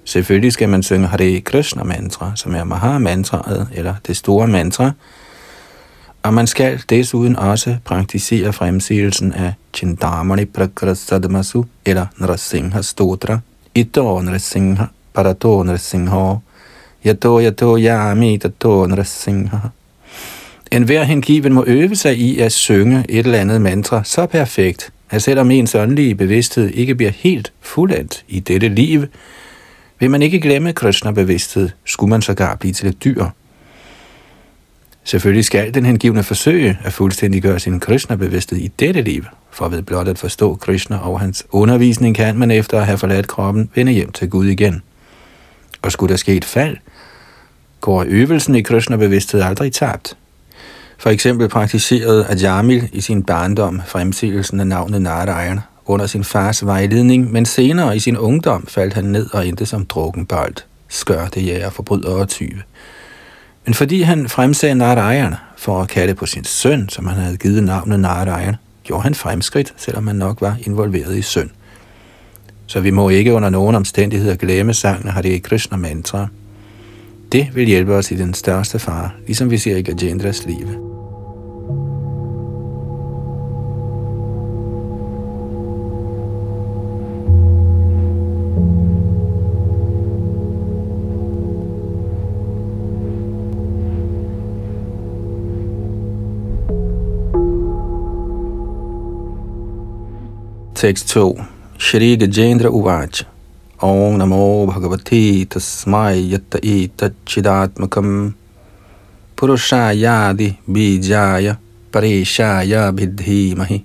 Speaker 1: Selvfølgelig skal man synge Hare Krishna mantra, som er Maha-mantraet, eller det store mantra, og man skal desuden også praktisere fremsigelsen af Chintamani Prakrasadamasu, eller Nrasingha Stotra, Ito Nrasingha, Parato Nrasingha, Yato Yato Yami Tato Nrasingha. En hver hengiven må øve sig i at synge et eller andet mantra så perfekt, at selvom ens åndelige bevidsthed ikke bliver helt fuldendt i dette liv, vil man ikke glemme Krishna-bevidsthed, skulle man sågar blive til et dyr. Selvfølgelig skal den hengivne forsøge at fuldstændiggøre sin Krishna-bevidsthed i dette liv, for ved blot at forstå Krishna og hans undervisning kan man efter at have forladt kroppen vende hjem til Gud igen. Og skulle der ske et fald, går øvelsen i Krishna-bevidsthed aldrig tabt. For eksempel praktiserede Ajamil i sin barndom fremsigelsen af navnet Narayan under sin fars vejledning, men senere i sin ungdom faldt han ned og endte som drukkenbold, skørte jæger, forbryder og tyve. Men fordi han fremsagde Narayan for at kalde på sin søn, som han havde givet navnet Narayan, gjorde han fremskridt, selvom han nok var involveret i synd. Så vi må ikke under nogen omstændigheder glemme sangen Hare Krishna mantra. Det vil hjælpe os i den største fare, ligesom vi ser i Gajendras liv. Tekst 2. Shri Gajendra Uvaj Om Namo Bhagavati Tasmai Yatta Ita Chidatmakam Purushayadi Bijaya Parishaya Bidhimahi.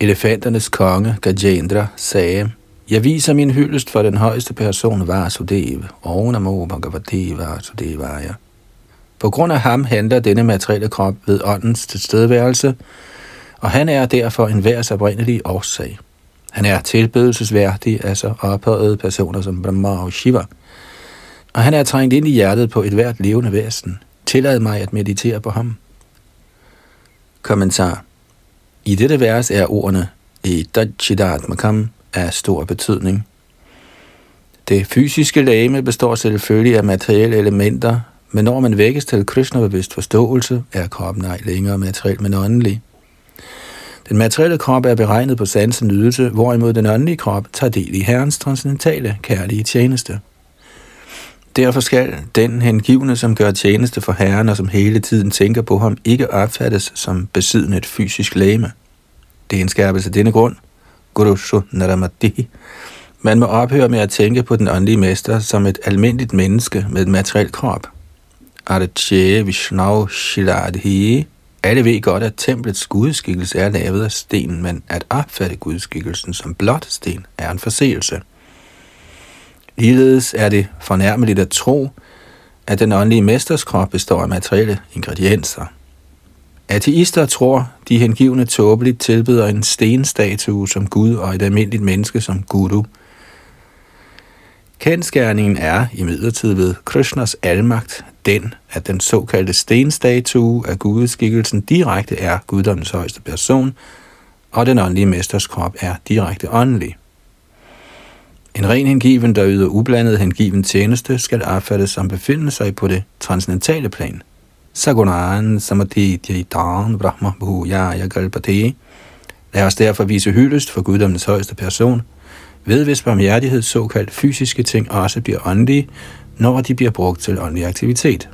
Speaker 1: Elefanternes konge Gajendra sagde, Jeg viser min hyldest for den højeste person Vasudev. Om Namo Bhagavati Vasudevaya. På grund af ham handler denne materielle krop ved åndens tilstedeværelse, og han er derfor en værs oprindelige årsag. Han er tilbedelsesværdig, altså ophøjet personer som Brahma og Shiva. Og han er trængt ind i hjertet på et hvert levende væsen. Tillad mig at meditere på ham. Kommentar. I dette vers er ordene e i Dachidatmakam af stor betydning. Det fysiske lame består selvfølgelig af materielle elementer, men når man vækkes til Krishna-bevidst forståelse, er kroppen ej længere materiel, men åndelig. Den materielle krop er beregnet på sansen nydelse, hvorimod den åndelige krop tager del i Herrens transcendentale kærlige tjeneste. Derfor skal den hengivne, som gør tjeneste for Herren og som hele tiden tænker på ham, ikke opfattes som besiddende et fysisk læme. Det er en skærpelse af denne grund. Guru Naramati. Man må ophøre med at tænke på den åndelige mester som et almindeligt menneske med et materielt krop. Arche Vishnu Shiladhi alle ved godt, at templets gudskikkelse er lavet af sten, men at opfatte gudskikkelsen som blot sten er en forseelse. Ligeledes er det fornærmeligt at tro, at den åndelige mesterskrop består af materielle ingredienser. Ateister tror, de hengivne tåbeligt tilbyder en stenstatue som Gud og et almindeligt menneske som Guru. Kendskærningen er imidlertid ved Krishnas almagt den, at den såkaldte stenstatue af gudeskikkelsen direkte er guddommens højeste person, og den åndelige mesters krop er direkte åndelig. En ren hengiven, der yder ublandet hengiven tjeneste, skal opfattes som befindende sig på det transcendentale plan. Sagunan samadhityayitan brahma bhujaya galpate. Lad os derfor vise hyldest for guddommens højeste person, ved hvis barmhjertighed såkaldt fysiske ting også bliver åndelige, når de bliver brugt til åndelig aktivitet.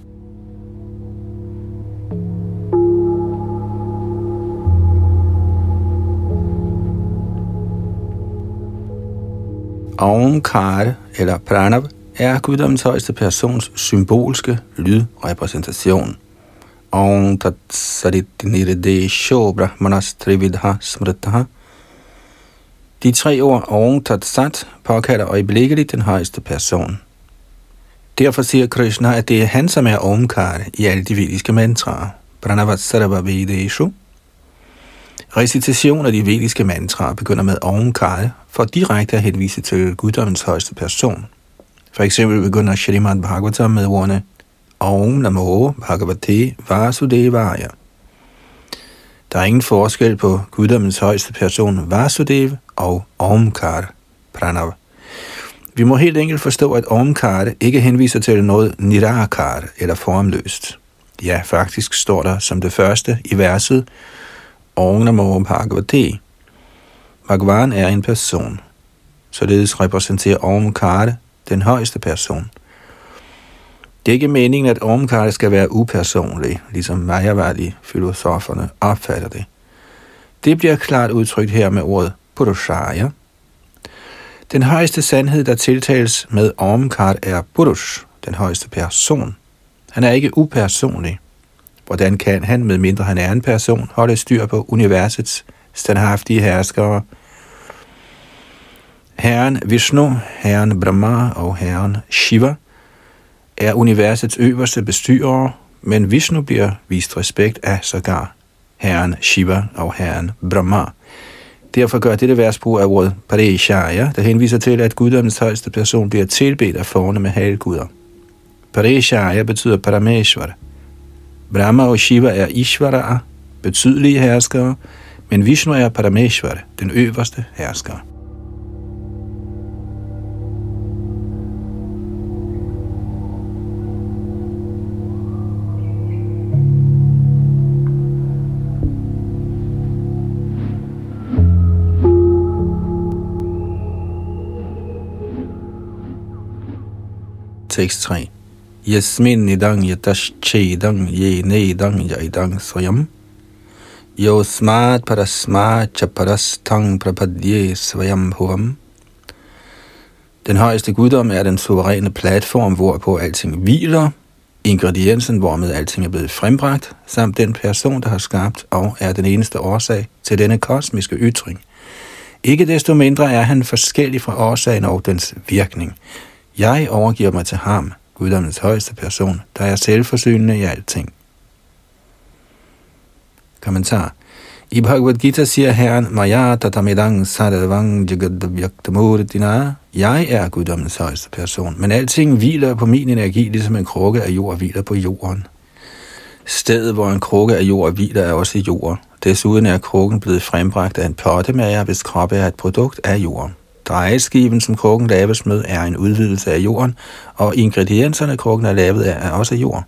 Speaker 1: Aumkara eller Pranav er guddommens højeste persons symbolske lydrepræsentation. Om tat sarit nirde brahmanas trividha smrtaha. De tre ord om tat sat påkalder øjeblikkeligt den højeste person. Derfor siger Krishna, at det er han, som er Omkar i alle de vediske mantraer. Pranavatsarva vedeshu. Recitation af de vediske mantraer begynder med Omkar for direkte at henvise til guddommens højeste person. For eksempel begynder Shrimad Bhagavatam med ordene Om Namo Bhagavate Vasudevaya. Der er ingen forskel på guddommens højeste person Vasudev og Omkar Pranav. Vi må helt enkelt forstå, at omkarte ikke henviser til noget nirakar eller formløst. Ja, faktisk står der som det første i verset Om Namo Bhagavate. Bhagavan er en person. Således repræsenterer omkarte den højeste person. Det er ikke meningen, at Omkar skal være upersonlig, ligesom Mayavadi filosoferne opfatter det. Det bliver klart udtrykt her med ordet Purushaya. Den højeste sandhed, der tiltales med Omkart, er Purush, den højeste person. Han er ikke upersonlig. Hvordan kan han, med mindre han er en person, holde styr på universets standhaftige herskere, Herren Vishnu, Herren Brahma og Herren Shiva er universets øverste bestyrere, men Vishnu bliver vist respekt af sågar Herren Shiva og Herren Brahma. Derfor gør dette vers brug af ordet Pareshaya, der henviser til, at guddommens højeste person bliver tilbedt af forne med halvguder. Pareshaya betyder Parameshwar. Brahma og Shiva er Ishvara, betydelige herskere, men Vishnu er Parameshwar, den øverste hersker. Tekst 3. Yasmin idang yatashchedang ye nedang yaidang swayam. Yosmat parasmat chaparastang prapadye svayam huvam. Den højeste guddom er den suveræne platform, hvorpå alting hviler, ingrediensen, hvormed alting er blevet frembragt, samt den person, der har skabt og er den eneste årsag til denne kosmiske ytring. Ikke desto mindre er han forskellig fra årsagen og dens virkning. Jeg overgiver mig til ham, guddommens højeste person, der er selvforsynende i alting. Kommentar. I Bhagavad Gita siger Herren, Maya tatamidang sarvang jagadvyaktamurdina. Jeg er guddommens højeste person, men alting hviler på min energi, ligesom en krukke af jord hviler på jorden. Stedet, hvor en krukke af jord hviler, er også jord. Desuden er krukken blevet frembragt af en pottemager, hvis kroppe er et produkt af jorden. Drejeskiven, som krukken laves med, er en udvidelse af jorden, og ingredienserne, krukken er lavet af, er også jord.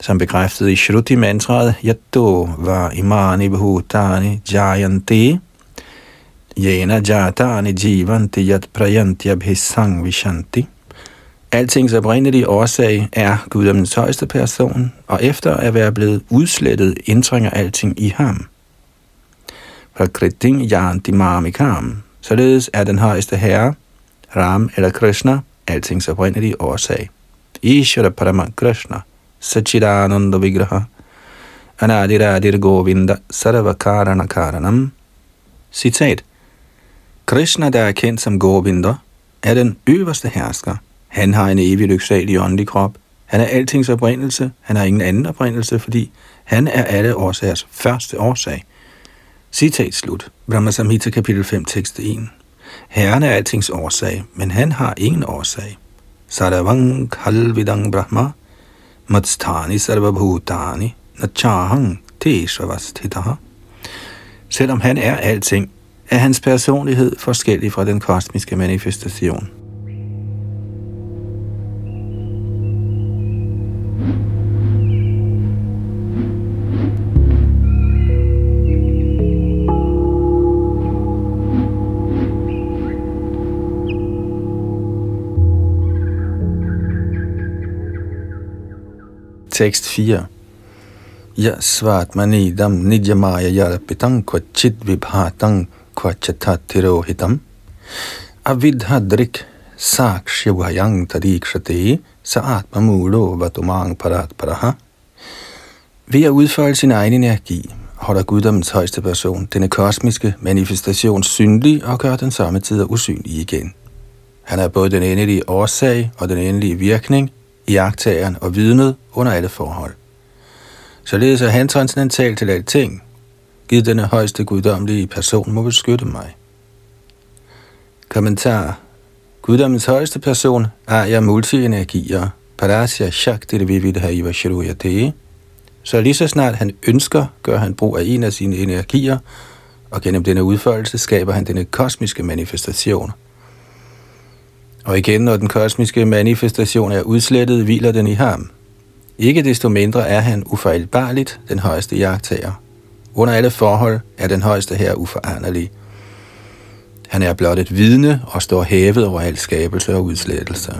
Speaker 1: Som bekræftet i Shruti-mantraet, Yatto var imani bhutani jayanti, Jena jatani jivanti yat prayanti abhisang vishanti. Altings oprindelige årsag er guddommens højeste person, og efter at være blevet udslettet, indtrænger alting i ham. Prakriting Yanti Mamikam. Således er den højeste herre, Ram eller Krishna, altings oprindelige årsag. Ishvara Parama Krishna, Sachidananda Vigraha, Anadiradir Govinda, Saravakarana Karanam. Citat. Krishna, der er kendt som Govinda, er den øverste hersker. Han har en evig lyksalig åndelig krop. Han er altings oprindelse. Han har ingen anden oprindelse, fordi han er alle årsagers første årsag. Citat slut. Brahma Samhita kapitel 5, tekst 1. Herren er altings årsag, men han har ingen årsag. Saravang kalvidang brahma, matstani sarvabhutani, nachahang teshvavastitaha. Selvom han er alting, er hans personlighed forskellig fra den kosmiske manifestation. Tekst 4. Ja svat manidam nijamaya yarapitang kvachit vibhatang kvachatatirohitam. avidhadrik sakshivayang tadikshate saatma mulo vatumang parat paraha. Ved at udfolde sin egen energi, holder guddommens højeste person denne kosmiske manifestation synlig og gør den samme tid usynlig igen. Han er både den endelige årsag og den endelige virkning, iagtageren og vidnet under alle forhold. Således er han transcendental til alting. Givet denne højeste guddommelige person må beskytte mig. Kommentar. Guddommens højeste person er jeg multienergier, Parasya Shakti Vividhaiva Shiruyate. Så lige så snart han ønsker, gør han brug af en af sine energier, og gennem denne udførelse skaber han denne kosmiske manifestation. Og igen, når den kosmiske manifestation er udslettet, hviler den i ham. Ikke desto mindre er han ufejlbarligt den højeste jagttager. Under alle forhold er den højeste her uforanderlig. Han er blot et vidne og står hævet over al skabelse og udslettelse.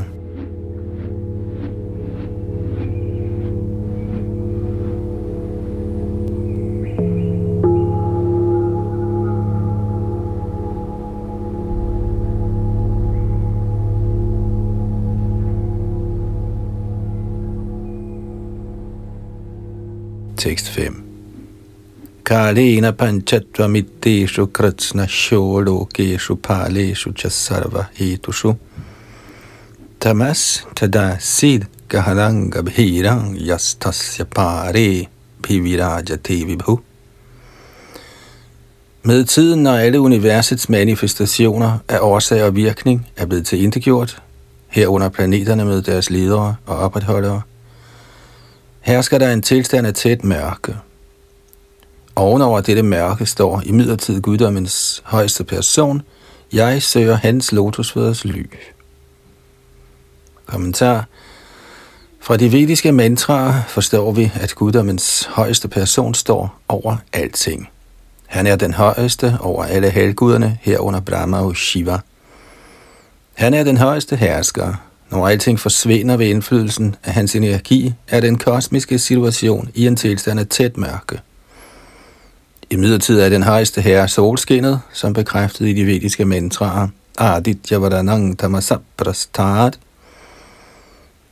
Speaker 1: Tekst 5 Kalena panchatva mitteshu kritsna sholokeshu paleshu chasarva hetushu. Tamas tada sid gaharanga bhirang yastasya pare bhivirajate vibhu. Med tiden, når alle universets manifestationer af årsag og virkning er blevet tilindegjort, herunder planeterne med deres ledere og opretholdere, hersker der en tilstand af tæt mørke. Ovenover dette mørke står i midlertid guddommens højeste person, jeg søger hans lotusfødders ly. Kommentar. Fra de vediske mantraer forstår vi, at guddommens højeste person står over alting. Han er den højeste over alle halvguderne, herunder Brahma og Shiva. Han er den højeste hersker, når alting forsvinder ved indflydelsen af hans energi, er den kosmiske situation i en tilstand af tæt mørke. I midlertid er den højeste herre solskinnet, som bekræftet i de vediske mantraer, Aditya Varanang Tamasaprastad.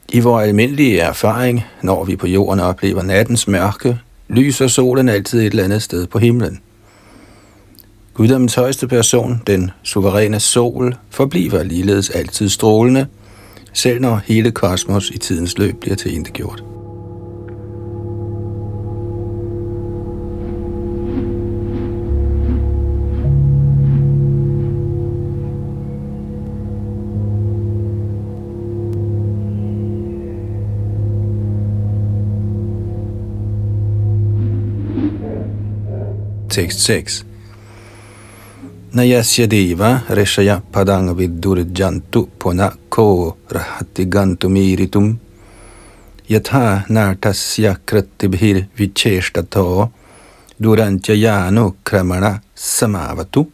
Speaker 1: I vores almindelige erfaring, når vi på jorden oplever nattens mørke, lyser solen altid et eller andet sted på himlen. Guddommens højeste person, den suveræne sol, forbliver ligeledes altid strålende – selv når hele kosmos i tidens løb bliver til gjort. Tekst 6 Nayasya deva reshaya padang vidurjantu punako rahati gantumiritum yatha nartasya kratibhir vicheshtato durantyayano kramana samavatu.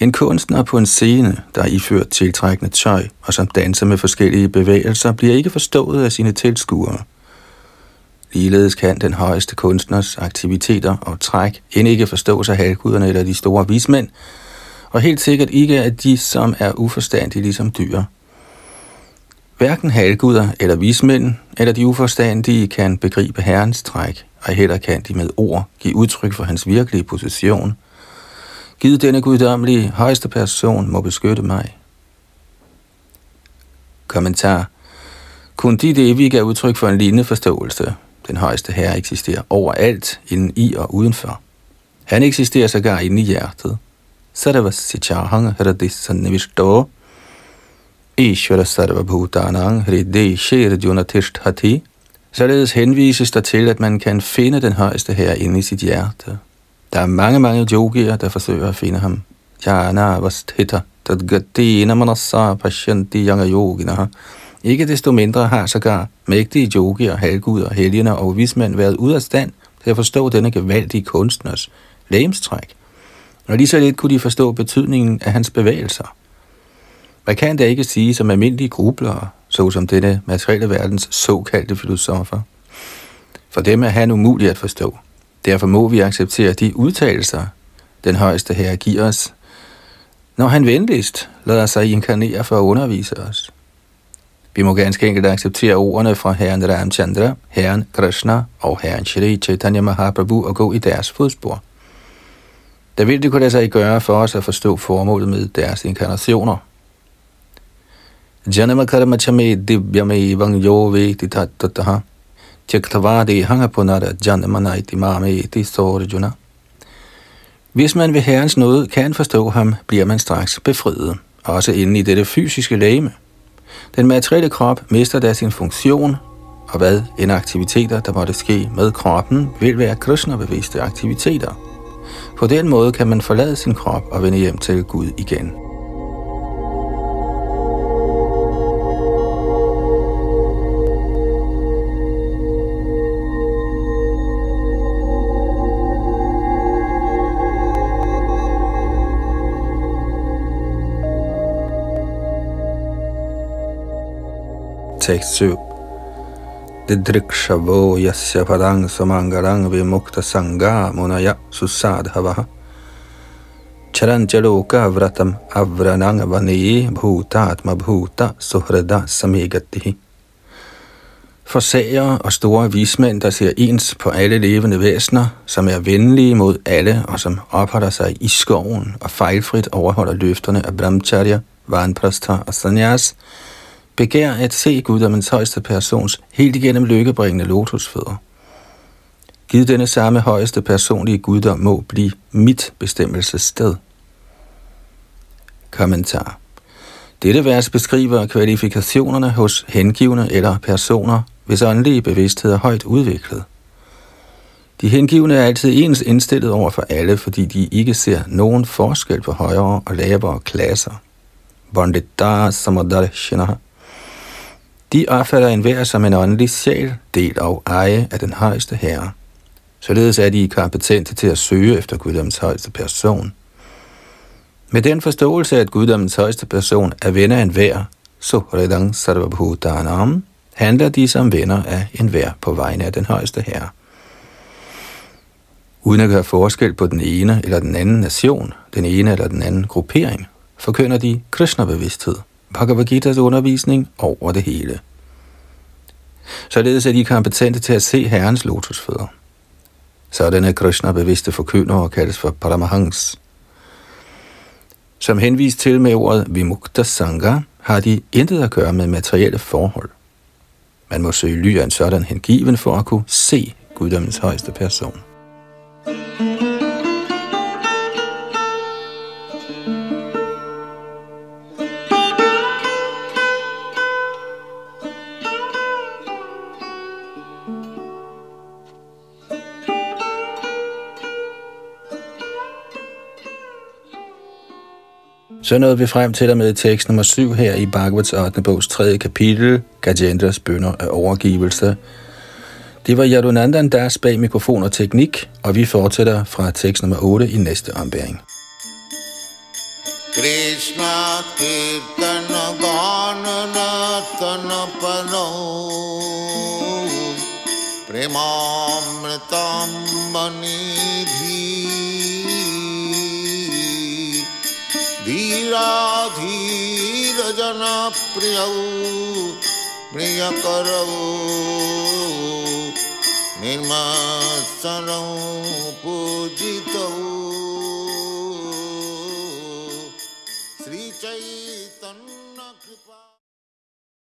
Speaker 1: En kunstner på en scene, der er iført tiltrækkende tøj og som danser med forskellige bevægelser, bliver ikke forstået af sine tilskuere – Ligeledes kan den højeste kunstners aktiviteter og træk end ikke forstås af halvguderne eller de store vismænd, og helt sikkert ikke af de, som er uforstandige ligesom dyr. Hverken halvguder eller vismænd eller de uforstandige kan begribe Herrens træk, og heller kan de med ord give udtryk for hans virkelige position. Giv denne guddommelige højeste person må beskytte mig. Kommentar. Kun de det gav udtryk for en lignende forståelse, den højeste herre eksisterer overalt, inden i og udenfor. Han eksisterer sågar inde i hjertet. Sarvasichahang hradisannivishto Ishvara sarva bhutanang hride shirjunatishthati Således henvises der til, at man kan finde den højeste herre inde i sit hjerte. Der er mange, mange yogier, der forsøger at finde ham. Jana vasthita tadgati namanasa pashyanti yanga yoginaha ikke desto mindre har sågar mægtige yogier, halvguder, helgener og vismænd været ud af stand til at forstå denne gevaldige kunstners lægemstræk. Og lige så lidt kunne de forstå betydningen af hans bevægelser. Man kan da ikke sige som almindelige grublere, såsom denne materielle verdens såkaldte filosofer. For dem er han umulig at forstå. Derfor må vi acceptere de udtalelser, den højeste herre giver os, når han venligst lader sig inkarnere for at undervise os. Vi må ganske enkelt acceptere ordene fra herren Ramchandra, herren Krishna og herren Shri Chaitanya Mahaprabhu og gå i deres fodspor. Der vil det kunne altså lade sig gøre for os at forstå formålet med deres inkarnationer. Janama karma chame divyame evang yo vekti tattataha tyaktavadi hangapunara janamanaiti mame iti sorjuna. Hvis man ved Herrens nåde kan forstå ham, bliver man straks befriet, også inden i dette fysiske lægeme. Den materielle krop mister da sin funktion, og hvad end aktiviteter, der måtte ske med kroppen, vil være Krishna-bevidste aktiviteter. På den måde kan man forlade sin krop og vende hjem til Gud igen. Tekst 7. Didrikshavo yasya padang samangarang vimukta monaya, munaya susadhavaha. Charanjaloka vratam avranang vani bhuta atma bhuta suhrada samigatihi. Forsager og store vismænd, der ser ens på alle levende væsener, som er venlige mod alle og som opholder sig i skoven og fejlfrit overholder løfterne af brahmacharya, vanprastha og sanyas, begær at se guddommens højeste persons helt igennem lykkebringende lotusfødder. Giv denne samme højeste personlige guddom må blive mit bestemmelsessted. Kommentar Dette vers beskriver kvalifikationerne hos hengivne eller personer, hvis åndelige bevidsthed er højt udviklet. De hengivne er altid ens indstillet over for alle, fordi de ikke ser nogen forskel på højere og lavere klasser. Vandita Samadarshinaha de opfatter enhver som en åndelig sjæl, del og eje af den højeste herre. Således er de kompetente til at søge efter guddommens højeste person. Med den forståelse, at guddommens højeste person er venner af enhver, så redang sarvabhutanam, handler de som venner af enhver på vegne af den højeste herre. Uden at gøre forskel på den ene eller den anden nation, den ene eller den anden gruppering, forkynder de Krishna-bevidsthed – Bhagavad Gita's undervisning over det hele. Således er de kompetente til at se Herrens lotusfødder. Sådanne Krishna-bevidste forkyndere kaldes for Paramahans. Som henvist til med ordet Vimukta Sangha, har de intet at gøre med materielle forhold. Man må søge ly af en sådan hengiven for at kunne se guddommens højeste person. Så nåede vi frem til og med tekst nummer 7 her i Bhagavats 8. bogs 3. kapitel, Gajendras bønder af overgivelse. Det var Yadunandan Das bag mikrofon og teknik, og vi fortsætter fra tekst nummer 8 i næste ombæring. Krishna Kirtana Ganana Pano Premamritam Manidhi धीर जन प्रिय प्रिय वीराधीरजनप्रियौ निर्मा सरऊ पूजितऊ